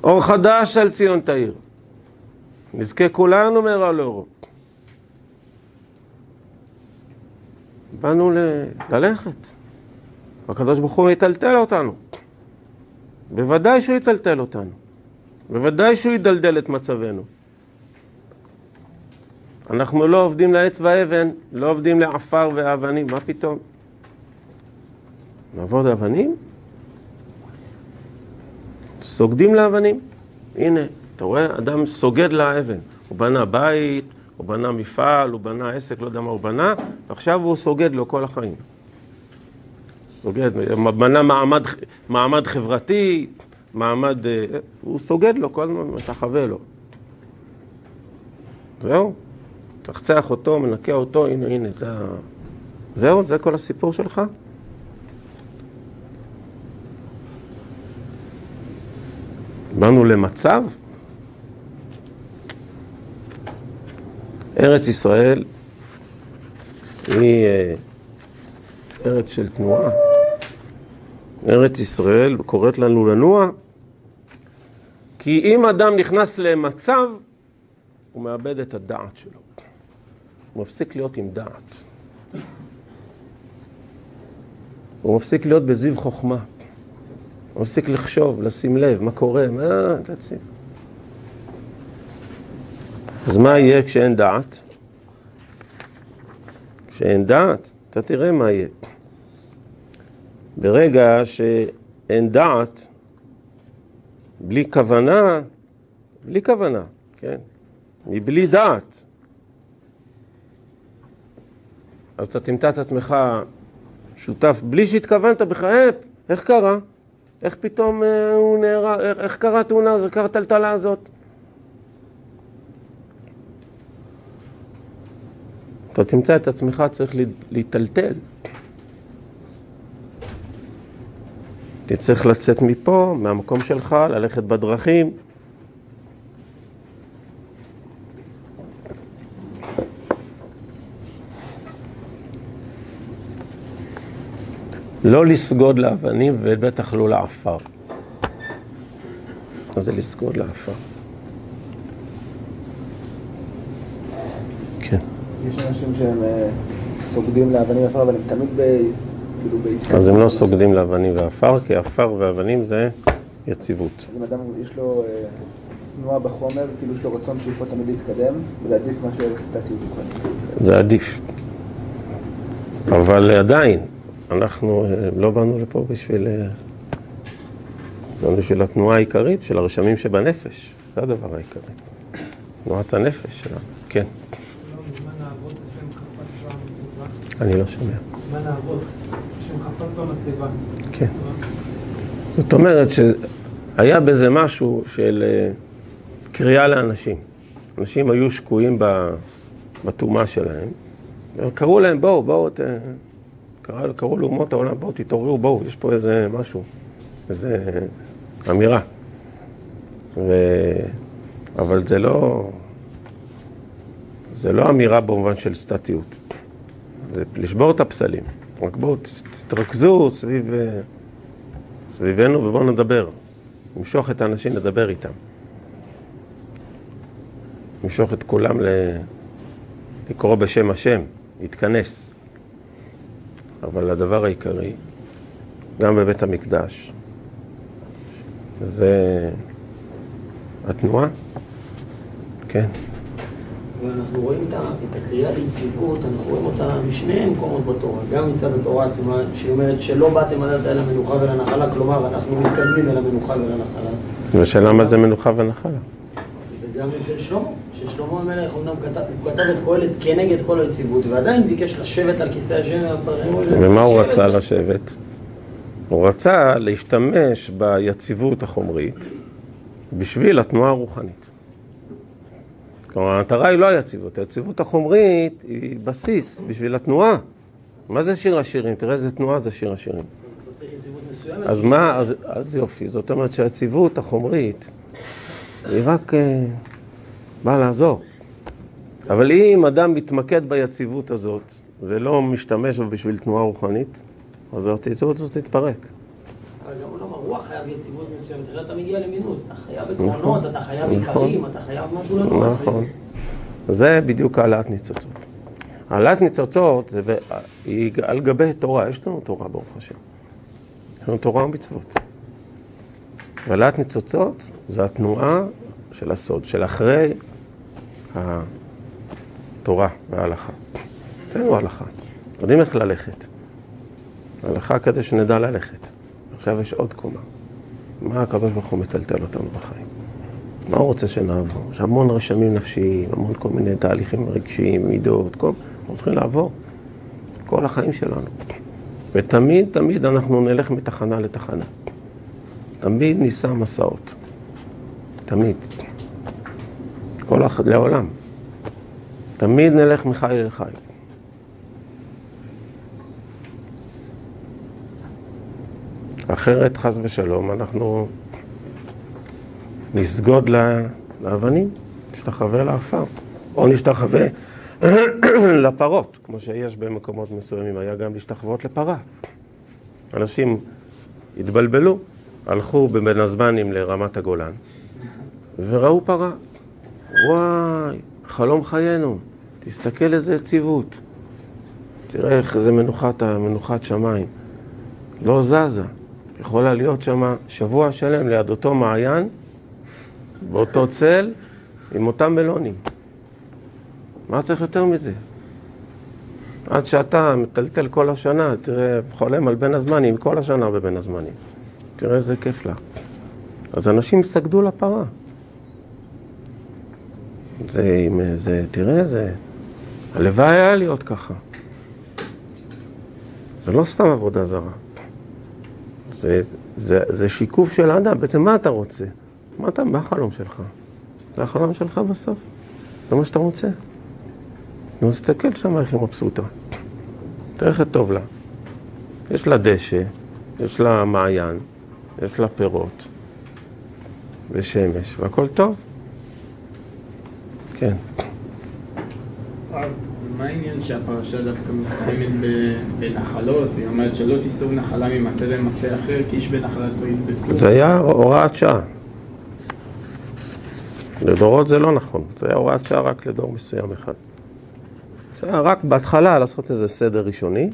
אור חדש על ציון תאיר. נזכה כולנו מהרה לאורו. באנו ל... ללכת. הקדוש ברוך הוא יטלטל אותנו. בוודאי שהוא יטלטל אותנו. בוודאי שהוא ידלדל את מצבנו. אנחנו לא עובדים לעץ ואבן, לא עובדים לעפר ואבנים, מה פתאום? נעבוד אבנים? סוגדים לאבנים. הנה, אתה רואה? אדם סוגד לאבן. הוא בנה בית, הוא בנה מפעל, הוא בנה עסק, לא יודע מה הוא בנה, ועכשיו הוא סוגד לו כל החיים. סוגד, בנה מעמד, מעמד חברתי, מעמד... אה, הוא סוגד לו, כל הזמן מתחווה לו. זהו, תחצח אותו, מנקה אותו, הנה, הנה, זה. זהו, זה כל הסיפור שלך? באנו למצב ארץ ישראל היא אה, ארץ של תנועה. ארץ ישראל קוראת לנו לנוע, כי אם אדם נכנס למצב, הוא מאבד את הדעת שלו. הוא מפסיק להיות עם דעת. הוא מפסיק להיות בזיו חוכמה. הוא מפסיק לחשוב, לשים לב, מה קורה, מה... תציב. אז מה יהיה כשאין דעת? כשאין דעת, אתה תראה מה יהיה. ברגע שאין דעת, בלי כוונה, בלי כוונה, כן? מבלי דעת. אז אתה תמצא את עצמך שותף בלי שהתכוונת בכלל, איך קרה? איך פתאום אה, הוא נהרג, איך, קרה התאונה, איך קרה הטלטלה הזאת? אתה תמצא את עצמך צריך להיטלטל. תצטרך לצאת מפה, מהמקום שלך, ללכת בדרכים. לא לסגוד לאבנים ובטח לא לעפר. מה זה לסגוד לעפר? יש אנשים שהם אה, סוגדים לאבנים ועפר, אבל הם תמיד ב... כאילו בהתקדמות. אז הם לא סוגדים לאבנים ועפר, כי עפר ואבנים זה יציבות. אז אם אדם יש לו אה, תנועה בחומר, כאילו יש לו רצון שאיפות תמיד להתקדם, זה עדיף מאשר סטטיות רוחנית. זה עדיף. אבל עדיין, אנחנו אה, לא באנו לפה בשביל... באנו בשביל התנועה העיקרית של הרשמים שבנפש. זה הדבר העיקרי. תנועת הנפש שלנו. כן. אני לא שומע. זמן האבות, השם חפץ במצבה. כן. זאת אומרת שהיה בזה משהו של אה, קריאה לאנשים. אנשים היו שקועים ב- בטומאה שלהם, וקראו להם, בואו, בואו, ת... קראו, קראו לאומות העולם, בואו, תתעוררו, בואו, יש פה איזה משהו, איזה אמירה. ו... אבל זה לא... זה לא אמירה במובן של סטטיות. זה לשבור את הפסלים. רק בואו, תתרכזו סביב, אה, סביבנו ובואו נדבר. נמשוך את האנשים לדבר איתם. נמשוך את כולם ל... לקרוא בשם השם, להתכנס. אבל הדבר העיקרי, גם בבית המקדש, זה התנועה, כן. ואנחנו רואים את הקריאה ליציבות, אנחנו רואים אותה משני מקומות בתורה. גם מצד התורה עצמה, שהיא אומרת שלא באתם עד אל המנוחה ולנחלה, כלומר, אנחנו מתקדמים אל המנוחה ולנחלה. ושאלה מה זה מנוחה ונחלה. וגם אצל שלמה, ששלמה המלך אומנם כתב, את קהלת כנגד כל היציבות, ועדיין ביקש לשבת על כיסא השם. ומה הוא רצה לשבת? הוא רצה להשתמש ביציבות החומרית בשביל התנועה הרוחנית. כלומר, המטרה היא לא היציבות, היציבות החומרית היא בסיס בשביל התנועה. מה זה שיר השירים? תראה איזה תנועה זה שיר השירים. אז מה, אז, אז יופי, זאת אומרת שהיציבות החומרית היא רק אה, באה לעזור. אבל אם אדם מתמקד ביציבות הזאת ולא משתמש בה בשביל תנועה רוחנית, אז היציבות הזאת תתפרק. אבל גם עולם הרוח חייב יציבות מסוימת, אחרת אתה מגיע למינות, אתה חייב נכון, עקרונות, אתה חייב נכון. עיקרים, אתה חייב משהו לנוע נכון. זה בדיוק העלאת ניצוצות. העלאת ניצוצות זה ב... היא על גבי תורה, יש לנו תורה ברוך השם. יש לנו תורה ומצוות. העלאת ניצוצות זה התנועה של הסוד, של אחרי התורה וההלכה. אין לנו הלכה, יודעים איך ללכת. הלכה כדי שנדע ללכת. עכשיו יש עוד קומה. מה הוא מטלטל אותנו בחיים? מה הוא רוצה שנעבור? יש המון רשמים נפשיים, המון כל מיני תהליכים רגשיים, מידות, כל... אנחנו צריכים לעבור. כל החיים שלנו. ותמיד, תמיד אנחנו נלך מתחנה לתחנה. תמיד ניסע מסעות. תמיד. כל הח... לעולם. תמיד נלך מחי לחי. אחרת, חס ושלום, אנחנו נסגוד לאבנים, נשתחווה לעפר, או נשתחווה [CLEARS THROAT] לפרות, כמו שיש במקומות מסוימים, היה גם להשתחוות לפרה. אנשים התבלבלו, הלכו בין הזמנים לרמת הגולן, וראו פרה. וואי, חלום חיינו, תסתכל איזה יציבות. תראה איך זה מנוחת, מנוחת שמיים. לא זזה. יכולה להיות שם שבוע שלם ליד אותו מעיין, באותו צל, עם אותם מלונים. מה צריך יותר מזה? עד שאתה מטלטל כל השנה, תראה, חולם על בין הזמנים, כל השנה בבין הזמנים. תראה איזה כיף לה. אז אנשים סגדו לפרה. זה, זה, תראה, זה... הלוואי היה להיות ככה. זה לא סתם עבודה זרה. זה, זה, זה שיקוף של האדם. בעצם מה אתה רוצה? מה, אתה, מה החלום שלך? זה החלום שלך בסוף? זה מה שאתה רוצה? נו, תסתכל שם איך היא מבסוטה. תראה איך טוב לה. יש לה דשא, יש לה מעיין, יש לה פירות ושמש, והכל טוב. כן. מה העניין שהפרשה דווקא מסתיימת בנחלות, והיא אומרת שלא תיסעו נחלה ממטה למטה אחר, כי איש בנחלת לא ידבקו? זה היה הוראת שעה. לדורות זה לא נכון, זה היה הוראת שעה רק לדור מסוים אחד. זה רק בהתחלה לעשות איזה סדר ראשוני,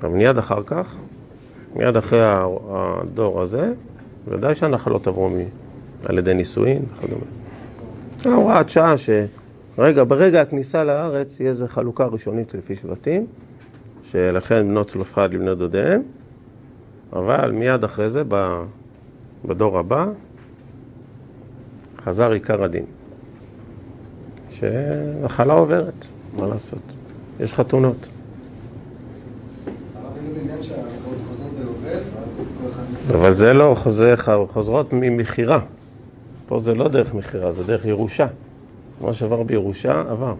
אבל מיד אחר כך, מיד אחרי הדור הזה, ודאי שהנחלות עברו על ידי נישואין וכדומה. הוראת שעה שרגע, ברגע הכניסה לארץ יהיה איזו חלוקה ראשונית לפי שבטים, שלכן בנות צלופחד לבני דודיהם, אבל מיד אחרי זה, בדור הבא, חזר עיקר הדין. שהחלה עוברת, מה לעשות? יש חתונות. אבל זה לא חוזר, חוזרות ממכירה. פה זה לא דרך מכירה, זה דרך ירושה. מה שעבר בירושה, עבר.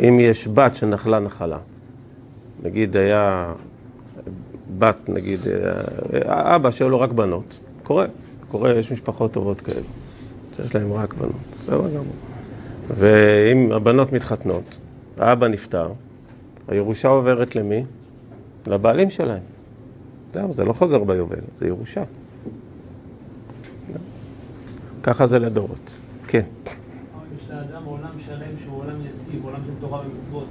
אם יש בת שנחלה נחלה, נגיד היה בת, נגיד, אבא שהיו לו רק בנות, קורה, קורה, יש משפחות טובות כאלה, שיש להם רק בנות, בסדר גמור. ואם הבנות מתחתנות, האבא נפטר, הירושה עוברת למי? לבעלים שלהם. זהו, זה לא חוזר ביובל, זה ירושה. ככה זה לדורות. כן. יש לאדם עולם שלם שהוא עולם יציב, עולם של תורה ומצוות.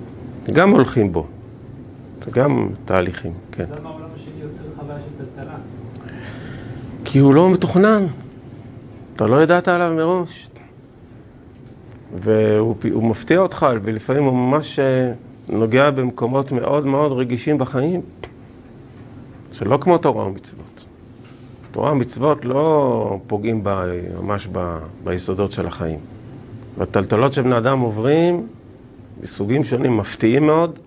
גם הולכים בו. זה גם תהליכים, כן. למה העולם השני יוצר חוויה של טלטלה? כי הוא לא מתוכנן. אתה לא ידעת עליו מראש. והוא מפתיע אותך, ולפעמים הוא ממש אה, נוגע במקומות מאוד מאוד רגישים בחיים. שלא כמו תורה ומצוות. תורה ומצוות לא פוגעים ב, ממש ב, ביסודות של החיים. והטלטלות שבני אדם עוברים מסוגים שונים מפתיעים מאוד,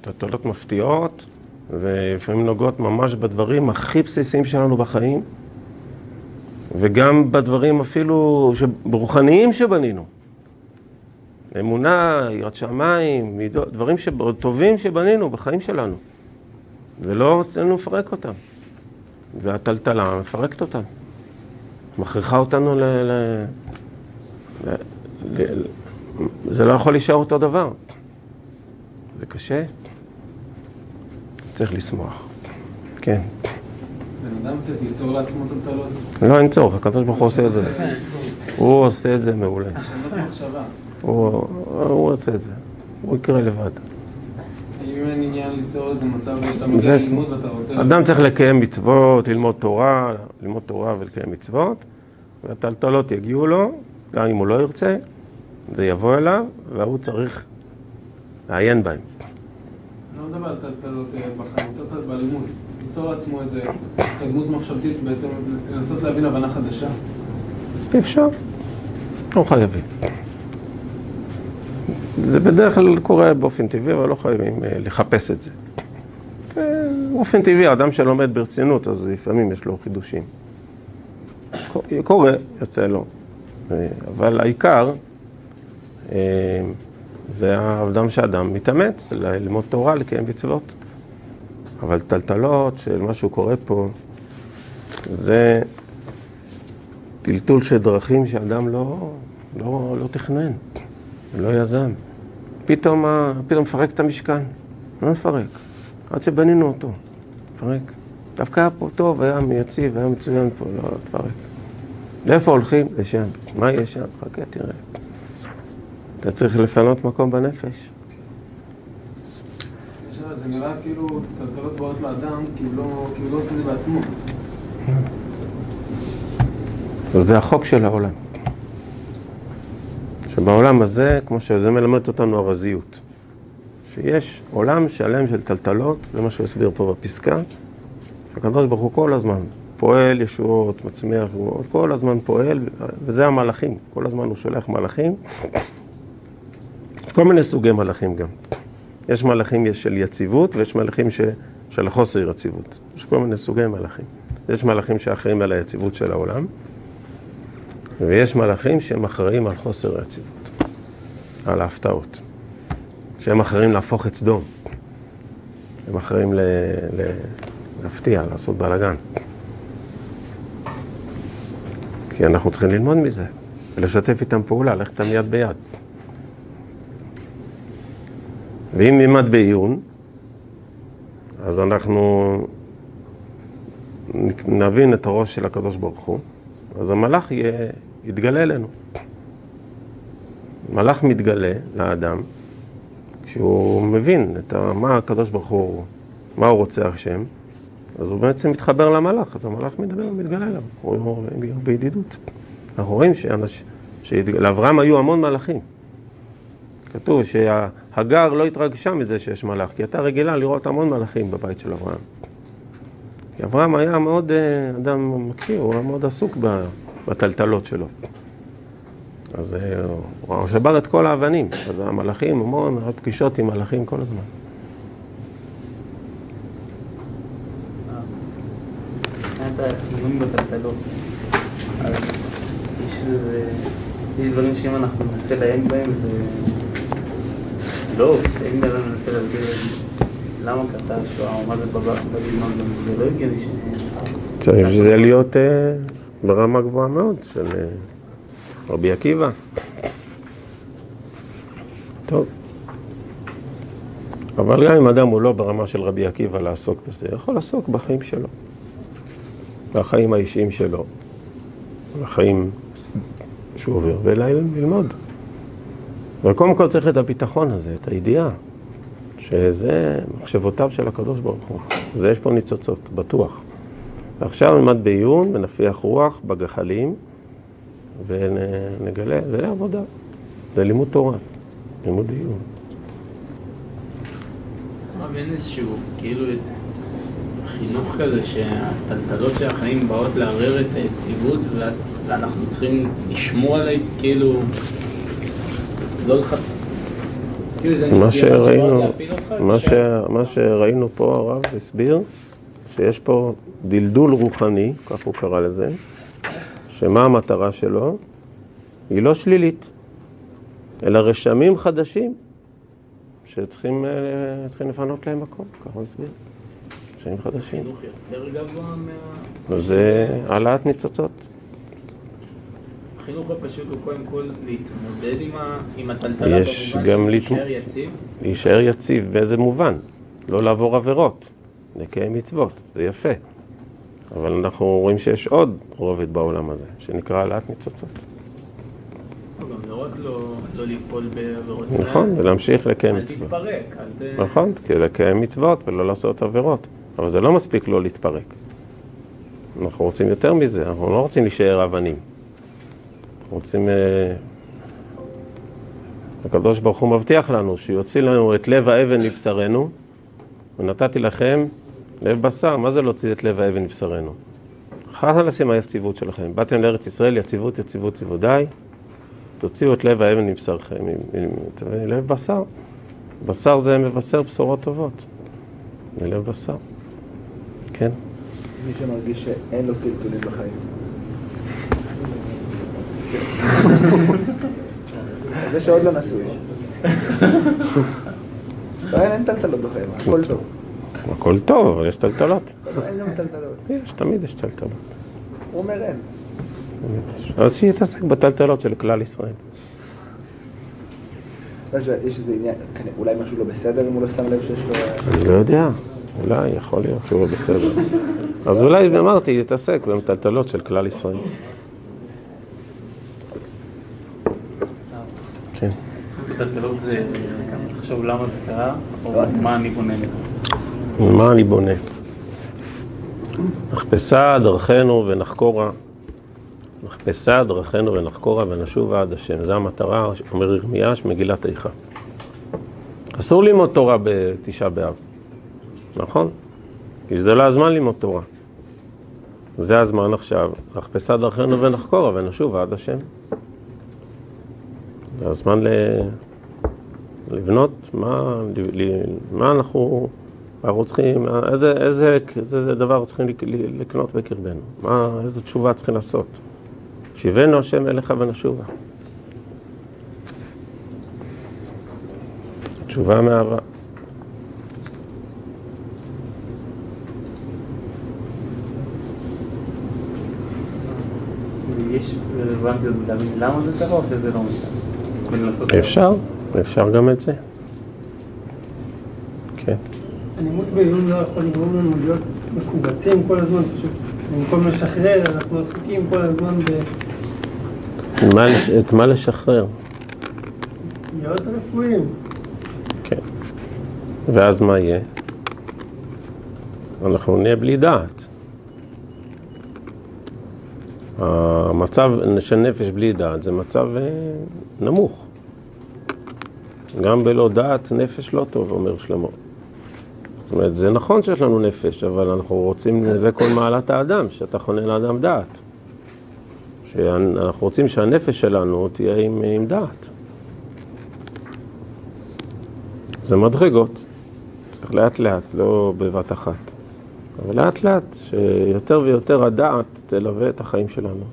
טלטלות מפתיעות, ולפעמים נוגעות ממש בדברים הכי בסיסיים שלנו בחיים, וגם בדברים אפילו רוחניים שבנינו. אמונה, יראת שמיים, דברים טובים שבנינו בחיים שלנו. ולא רצינו לפרק אותם. והטלטלה מפרקת אותם. מכריחה אותנו ל... ל... ל... ל... זה לא יכול להישאר אותו דבר. זה קשה. צריך לשמוח. כן. בן אדם צריך ליצור לעצמו טלטלות? לא, אין צורך, הקדוש ברוך הוא עושה את זה. הוא עושה את זה מעולה. מחשבה. הוא עושה את זה. הוא יקרה לבד. אם אין עניין ליצור איזה מצב שאתה מגיע זה- ואתה רוצה... אדם צריך לקיים מצוות, ללמוד תורה, ללמוד תורה ולקיים מצוות, והטלטלות יגיעו לו, גם אם הוא לא ירצה, זה יבוא אליו, והוא צריך לעיין בהם. אני לא מדבר על טלטלות אה, בחיים, טלטלות בלימוד. ליצור לעצמו איזה התקדמות מחשבתית, בעצם לנסות להבין הבנה חדשה. אפשר, לא חייבים. זה בדרך כלל קורה באופן טבעי, אבל לא חייבים אה, לחפש את זה. באופן טבעי, אדם שלומד ברצינות, אז לפעמים יש לו חידושים. קורה, יוצא לו. אה, אבל העיקר, אה, זה האדם שאדם מתאמץ ללמוד תורה, לקיים מצוות. אבל טלטלות של מה שהוא קורא פה, זה טלטול של דרכים שאדם לא, לא, לא תכנן, לא יזם. פתאום, פתאום מפרק את המשכן. לא מפרק, עד שבנינו אותו, מפרק. דווקא היה פה טוב, היה יציב, היה מצוין פה, לא, תפרק. לאיפה הולכים? לשם. מה יש שם? חכה, תראה. אתה צריך לפנות מקום בנפש. זה נראה כאילו טלטלות באות לאדם, כי הוא לא- כי הוא לא עושה את זה בעצמו. זה החוק של העולם. שבעולם הזה, כמו שזה מלמד אותנו הרזיות, שיש עולם שלם של טלטלות, זה מה שהוא הסביר פה בפסקה, שהקדוש ברוך הוא כל הזמן פועל ישועות, מצמיח, כל הזמן פועל, וזה המלאכים, כל הזמן הוא שולח מלאכים. יש כל מיני סוגי מלאכים גם. יש מלאכים של יציבות ויש מלאכים ש... של חוסר יציבות. יש כל מיני סוגי מלאכים. יש מלאכים שאחראים על היציבות של העולם, ויש מלאכים שהם אחראים על חוסר היציבות, על ההפתעות. שהם אחראים להפוך את סדום. הם אחראים ל... ל... להפתיע, לעשות בלאגן. כי אנחנו צריכים ללמוד מזה, ולשתף איתם פעולה, ללכת איתם יד ביד. ואם נלמד בעיון, אז אנחנו נבין את הראש של הקדוש ברוך הוא, אז המלאך יתגלה אלינו. מלאך מתגלה לאדם כשהוא מבין את ה, מה הקדוש ברוך הוא, מה הוא רוצה השם, אז הוא בעצם מתחבר למלאך, אז המלאך מדבר, מתגלה אליו, הוא, הוא בידידות. אנחנו רואים שאנש, שלאברהם היו המון מלאכים. כתוב שהגר לא התרגשה מזה שיש מלאך, כי הייתה רגילה לראות המון מלאכים בבית של אברהם. כי אברהם היה מאוד אה, אדם מקשיב, הוא היה מאוד עסוק בטלטלות שלו. אז אה, הוא שבר את כל האבנים, אז המלאכים, המון פגישות עם מלאכים כל הזמן. העיון יש. יש דברים שאם אנחנו ננסה לעיין בהם זה... לא, אדם מנסה להסביר למה קרתה השואה, מה זה בבא בלימון, זה לא הגיוני ש... צריך שזה להיות אה, ברמה גבוהה מאוד של אה, רבי עקיבא. טוב. אבל גם אם אדם הוא לא ברמה של רבי עקיבא לעסוק בזה, יכול לעסוק בחיים שלו. בחיים האישיים שלו, בחיים שהוא עובר, וללמוד. וקודם כל צריך את הביטחון הזה, את הידיעה, שזה מחשבותיו של הקדוש ברוך הוא. זה יש פה ניצוצות, בטוח. ועכשיו נלמד בעיון ונפיח רוח בגחלים ונגלה, זה עבודה, זה לימוד תורה, לימוד עיון. אין איזשהו, כאילו, חינוך כזה שהטלטלות של החיים באות לערער את היציבות ואנחנו צריכים לשמור על כאילו, לא לך... כאילו זה מה שראינו? מה, ש... מה שראינו פה הרב הסביר, שיש פה דלדול רוחני, כך הוא קרא לזה, שמה המטרה שלו? היא לא שלילית, אלא רשמים חדשים שצריכים אה, לפנות להם מקום, ככה הוא הסביר. רשמים חדשים. וזה העלאת ניצוצות. החינוך הפשוט הוא קודם כל להתמודד עם ה- עם הטלטלה יש גם להישאר יציב. להישאר יציב באיזה מובן? לא לעבור עבירות, לקיים מצוות, זה יפה. אבל אנחנו רואים שיש עוד רובד בעולם הזה, שנקרא העלאת ניצוצות. גם לא רק לא לא ליפול בעבירות. נכון, ולהמשיך לקיים אל מצוות. תתפרק, אל ת... נכון, כי לקיים מצוות ולא לעשות עבירות. אבל זה לא מספיק לא להתפרק. אנחנו רוצים יותר מזה, אנחנו לא רוצים להישאר אבנים. רוצים... אה, הקדוש ברוך הוא מבטיח לנו שיוציא לנו את לב האבן מבשרנו, ונתתי לכם לב בשר. מה זה להוציא את לב האבן מבשרנו? חלאס עם היציבות שלכם. באתם לארץ ישראל, יציבות, יציבות, יציבות. תוציאו את לב האבן מבשרכם, לב בשר. בשר זה מבשר בשורות טובות. זה לב בשר. כן. מי שמרגיש שאין לו טלטולים בחיים. [LAUGHS] זה שעוד לא נשוי. [LAUGHS] לא, אין טלטלות בחיים, הכל טוב. הכל טוב, אבל יש טלטלות. אין גם טלטלות. יש, תמיד יש טלטלות. הוא אומר אין. אז שיתעסק בטלטלות של כלל ישראל. לא, יש איזה עניין, אולי משהו לא בסדר אם הוא לא שם לב שיש לו... אני לא יודע. אולי, יכול להיות שהוא בסדר. אז אולי, אמרתי, יתעסק במטלטלות של כלל ישראל. טלטלות זה לחשוב למה זה קרה, או מה אני בונה. מה אני בונה? נחפשה דרכנו ונחקורה. נחפשה דרכנו ונחקורה ונשובה עד השם. זו המטרה, אומר ירמיה, של מגילת איכה. אסור ללמוד תורה בתשעה באב, נכון? כי זה לא הזמן ללמוד תורה. זה הזמן עכשיו, נחפשה דרכנו ונחקורה ונשובה עד השם. זה הזמן ל... לבנות מה, ל... ל... מה אנחנו, אנחנו צריכים, איזה, איזה, איזה דבר צריכים לקנות בקרבנו, מה, איזה תשובה צריכים לעשות. שיבנו השם אליך ונשובה. תשובה מאהבה. יש רלוונטיות להבין למה זה קרה, או שזה לא משנה? אפשר, אפשר גם את זה. כן. הלימוד בעיון לא יכול לגרום לנו להיות מכווצים כל הזמן, פשוט במקום לשחרר, אנחנו עסוקים כל הזמן לש- את מה לשחרר? בלהיות רפואיים. כן. ואז מה יהיה? אנחנו נהיה בלי דעת. המצב של נפש בלי דעת זה מצב אה, נמוך. גם בלא דעת נפש לא טוב, אומר שלמה. זאת אומרת, זה נכון שיש לנו נפש, אבל אנחנו רוצים, זה כל מעלת האדם, שאתה חונה לאדם דעת. שאנחנו רוצים שהנפש שלנו תהיה עם, עם דעת. זה מדרגות, צריך לאט לאט, לא בבת אחת. אבל לאט לאט, שיותר ויותר הדעת תלווה את החיים שלנו.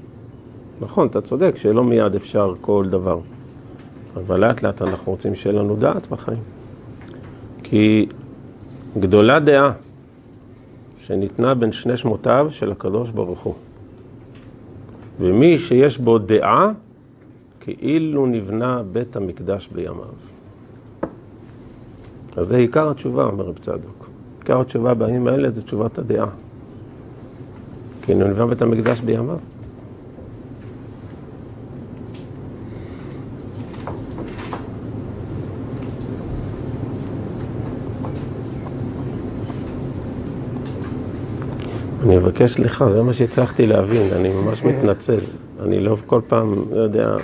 נכון, אתה צודק שלא מיד אפשר כל דבר, אבל לאט לאט אנחנו רוצים שיהיה לנו דעת בחיים. כי גדולה דעה שניתנה בין שני שמותיו של הקדוש ברוך הוא. ומי שיש בו דעה, כאילו נבנה בית המקדש בימיו. אז זה עיקר התשובה, אומר רב צדוק. עיקר התשובה בימים האלה זה תשובת הדעה. כי נבנה בית המקדש בימיו. אני מבקש סליחה, זה מה שהצלחתי להבין, אני ממש מתנצל. אני לא כל פעם, לא יודע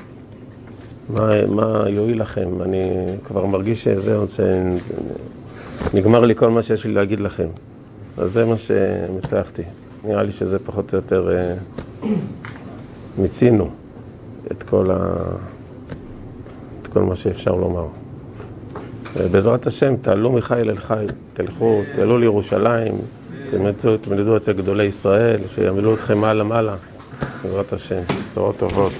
מה, מה יועיל לכם. אני כבר מרגיש שזהו, שנגמר לי כל מה שיש לי להגיד לכם. אז זה מה שהצלחתי. נראה לי שזה פחות או יותר אה, מיצינו את כל, ה... את כל מה שאפשר לומר. בעזרת השם, תעלו מחיל אל חיל, תלכו, תעלו לירושלים, תלמדו אצל גדולי ישראל, שיעמלו אתכם מעלה מעלה, בעזרת השם, בשורות טובות.